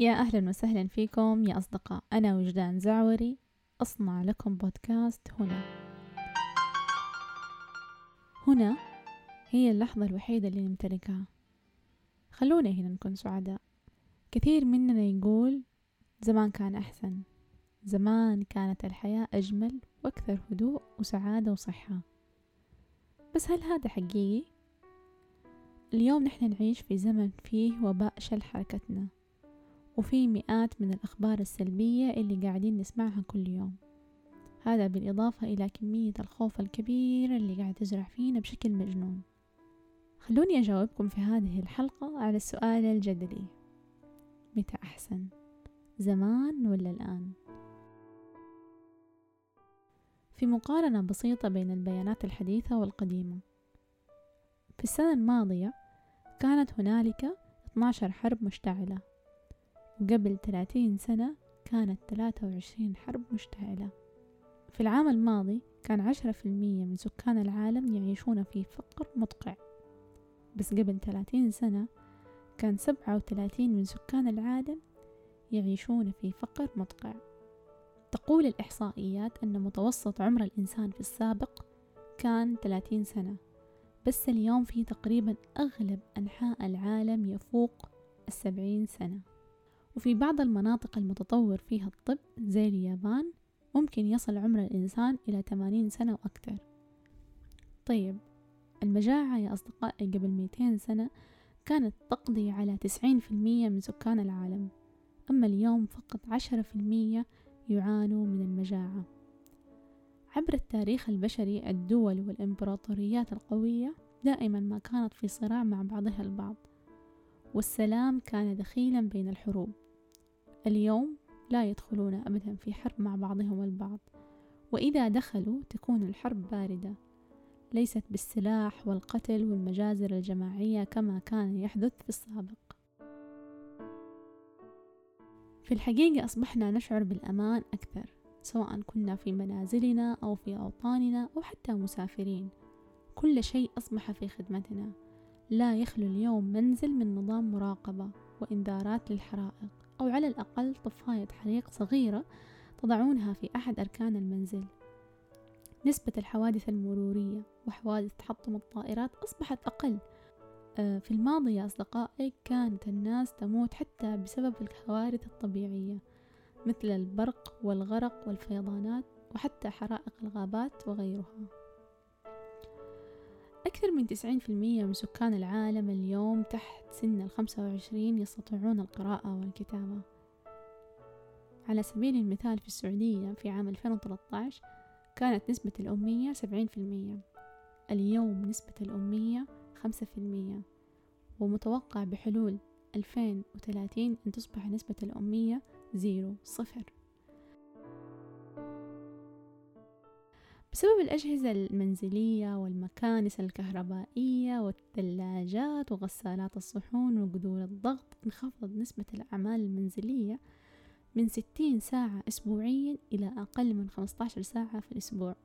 يا أهلا وسهلا فيكم يا أصدقاء. أنا وجدان زعوري. أصنع لكم بودكاست هنا. هنا هي اللحظة الوحيدة اللي نمتلكها. خلونا هنا نكون سعداء. كثير مننا يقول زمان كان أحسن. زمان كانت الحياة أجمل وأكثر هدوء وسعادة وصحة. بس هل هذا حقيقي؟ اليوم نحن نعيش في زمن فيه وباء شل حركتنا. وفي مئات من الأخبار السلبية اللي قاعدين نسمعها كل يوم. هذا بالإضافة إلى كمية الخوف الكبيرة اللي قاعد تزرع فينا بشكل مجنون. خلوني أجاوبكم في هذه الحلقة على السؤال الجدلي. متى أحسن؟ زمان ولا الآن؟ في مقارنة بسيطة بين البيانات الحديثة والقديمة. في السنة الماضية كانت هنالك 12 حرب مشتعلة. وقبل 30 سنة كانت 23 حرب مشتعلة. في العام الماضي كان عشرة في المية من سكان العالم يعيشون في فقر مدقع. بس قبل 30 سنة كان سبعة وثلاثين من سكان العالم يعيشون في فقر مدقع. تقول الإحصائيات أن متوسط عمر الإنسان في السابق كان 30 سنة بس اليوم في تقريبا أغلب أنحاء العالم يفوق السبعين سنة. وفي بعض المناطق المتطور فيها الطب زي اليابان ممكن يصل عمر الإنسان إلى 80 سنة وأكثر. طيب المجاعة يا أصدقائي قبل 200 سنة كانت تقضي على 90% من سكان العالم أما اليوم فقط 10% يعانوا من المجاعة. عبر التاريخ البشري الدول والإمبراطوريات القوية دائما ما كانت في صراع مع بعضها البعض والسلام كان دخيلا بين الحروب. اليوم لا يدخلون أبدا في حرب مع بعضهم البعض وإذا دخلوا تكون الحرب باردة. ليست بالسلاح والقتل والمجازر الجماعية كما كان يحدث في السابق. في الحقيقة أصبحنا نشعر بالأمان أكثر سواء كنا في منازلنا أو في أوطاننا أو حتى مسافرين. كل شيء أصبح في خدمتنا. لا يخلو اليوم منزل من نظام مراقبة وإنذارات للحرائق أو على الأقل طفاية حريق صغيرة تضعونها في أحد أركان المنزل. نسبة الحوادث المرورية وحوادث تحطم الطائرات أصبحت أقل. آه، في الماضي يا أصدقائي كانت الناس تموت حتى بسبب الكوارث الطبيعية مثل البرق والغرق والفيضانات وحتى حرائق الغابات وغيرها. أكثر من 90% من سكان العالم اليوم تحت سن الخمسة وعشرين يستطيعون القراءة والكتابة. على سبيل المثال في السعودية في عام 2013 كانت نسبة الأمية 70% اليوم نسبة الأمية 5% ومتوقع بحلول 2030 أن تصبح نسبة الأمية زيرو صفر. بسبب الأجهزة المنزلية والمكانس الكهربائية والثلاجات وغسالات الصحون وقدور الضغط انخفضت نسبة الأعمال المنزلية من ستين ساعة أسبوعيا إلى أقل من خمسة عشر ساعة في الأسبوع.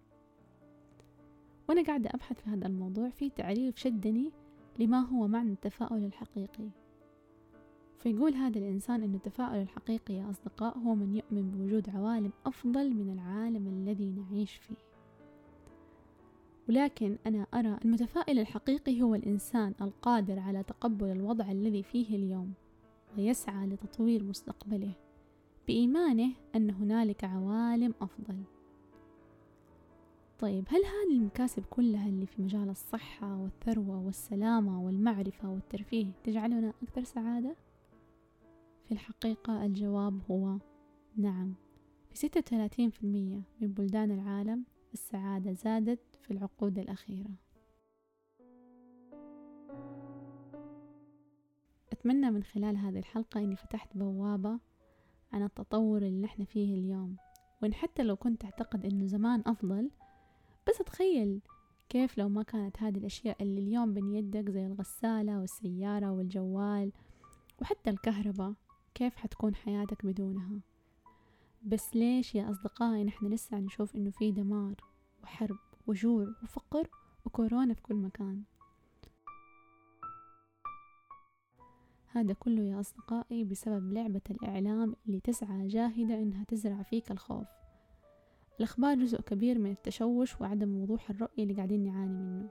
وأنا قاعدة أبحث في هذا الموضوع في تعريف شدني لما هو معنى التفاؤل الحقيقي. فيقول هذا الإنسان أن التفاؤل الحقيقي يا أصدقاء هو من يؤمن بوجود عوالم أفضل من العالم الذي نعيش فيه. ولكن أنا أرى المتفائل الحقيقي هو الإنسان القادر على تقبل الوضع الذي فيه اليوم ويسعى لتطوير مستقبله بإيمانه أن هنالك عوالم أفضل طيب هل هذه المكاسب كلها اللي في مجال الصحة والثروة والسلامة والمعرفة والترفيه تجعلنا أكثر سعادة؟ في الحقيقة الجواب هو نعم في ستة وثلاثين في المية من بلدان العالم السعادة زادت في العقود الأخيرة. أتمنى من خلال هذه الحلقة أني فتحت بوابة عن التطور اللي نحن فيه اليوم. وإن حتى لو كنت أعتقد أنه زمان أفضل بس تخيل كيف لو ما كانت هذه الأشياء اللي اليوم بين يدك زي الغسالة والسيارة والجوال وحتى الكهرباء كيف حتكون حياتك بدونها؟ بس ليش يا أصدقائي نحن لسه نشوف إنه في دمار وحرب؟ وجوع وفقر وكورونا في كل مكان. هذا كله يا أصدقائي بسبب لعبة الإعلام اللي تسعى جاهدة إنها تزرع فيك الخوف. الأخبار جزء كبير من التشوش وعدم وضوح الرؤية اللي قاعدين نعاني منه.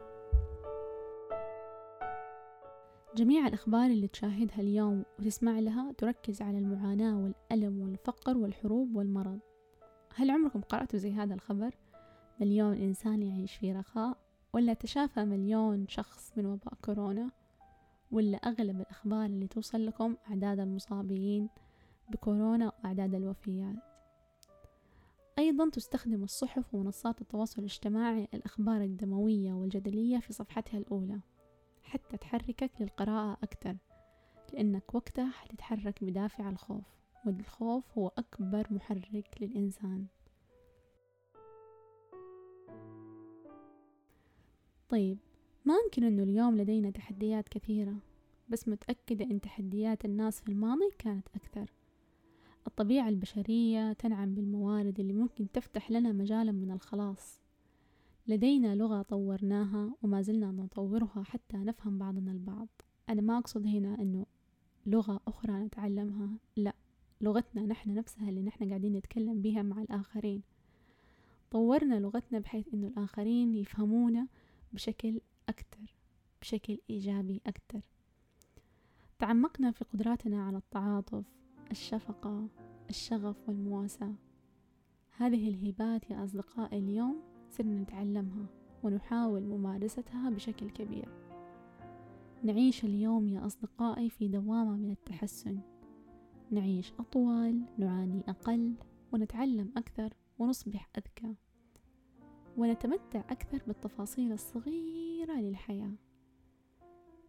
جميع الأخبار اللي تشاهدها اليوم وتسمع لها تركز على المعاناة والألم والفقر والحروب والمرض. هل عمركم قرأتوا زي هذا الخبر؟ مليون إنسان يعيش في رخاء ولا تشافى مليون شخص من وباء كورونا ولا أغلب الأخبار اللي توصل لكم أعداد المصابين بكورونا وأعداد الوفيات. أيضا تستخدم الصحف ومنصات التواصل الاجتماعي الأخبار الدموية والجدلية في صفحتها الأولى حتى تحركك للقراءة أكثر لأنك وقتها حتتحرك بدافع الخوف والخوف هو أكبر محرك للإنسان. طيب ما أنكر أنه اليوم لدينا تحديات كثيرة بس متأكدة أن تحديات الناس في الماضي كانت أكثر. الطبيعة البشرية تنعم بالموارد اللي ممكن تفتح لنا مجالا من الخلاص. لدينا لغة طورناها وما زلنا نطورها حتى نفهم بعضنا البعض. أنا ما أقصد هنا أنه لغة أخرى نتعلمها لا لغتنا نحن نفسها اللي نحن قاعدين نتكلم بها مع الآخرين. طورنا لغتنا بحيث أنه الآخرين يفهمونا بشكل أكتر بشكل إيجابي أكتر. تعمقنا في قدراتنا على التعاطف الشفقة الشغف والمواساة. هذه الهبات يا أصدقائي اليوم صرنا نتعلمها ونحاول ممارستها بشكل كبير. نعيش اليوم يا أصدقائي في دوامة من التحسن. نعيش أطول نعاني أقل ونتعلم أكثر ونصبح أذكى. ونتمتع أكثر بالتفاصيل الصغيرة للحياة.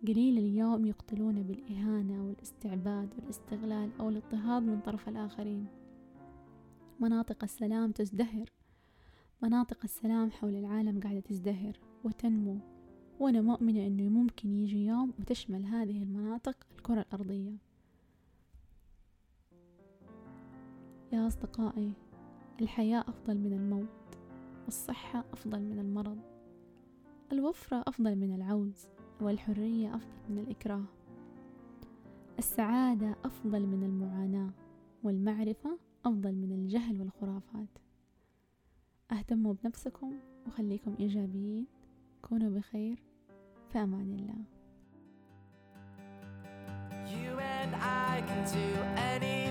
قليل اليوم يقتلون بالإهانة والاستعباد والاستغلال أو الاضطهاد من طرف الآخرين. مناطق السلام تزدهر. مناطق السلام حول العالم قاعدة تزدهر وتنمو. وأنا مؤمنة أنه ممكن يجي يوم وتشمل هذه المناطق الكرة الأرضية. يا أصدقائي الحياة أفضل من الموت. الصحة أفضل من المرض. الوفرة أفضل من العوز والحرية أفضل من الإكراه. السعادة أفضل من المعاناة والمعرفة أفضل من الجهل والخرافات. أهتموا بنفسكم وخليكم إيجابيين. كونوا بخير في أمان الله. You and I can do anything.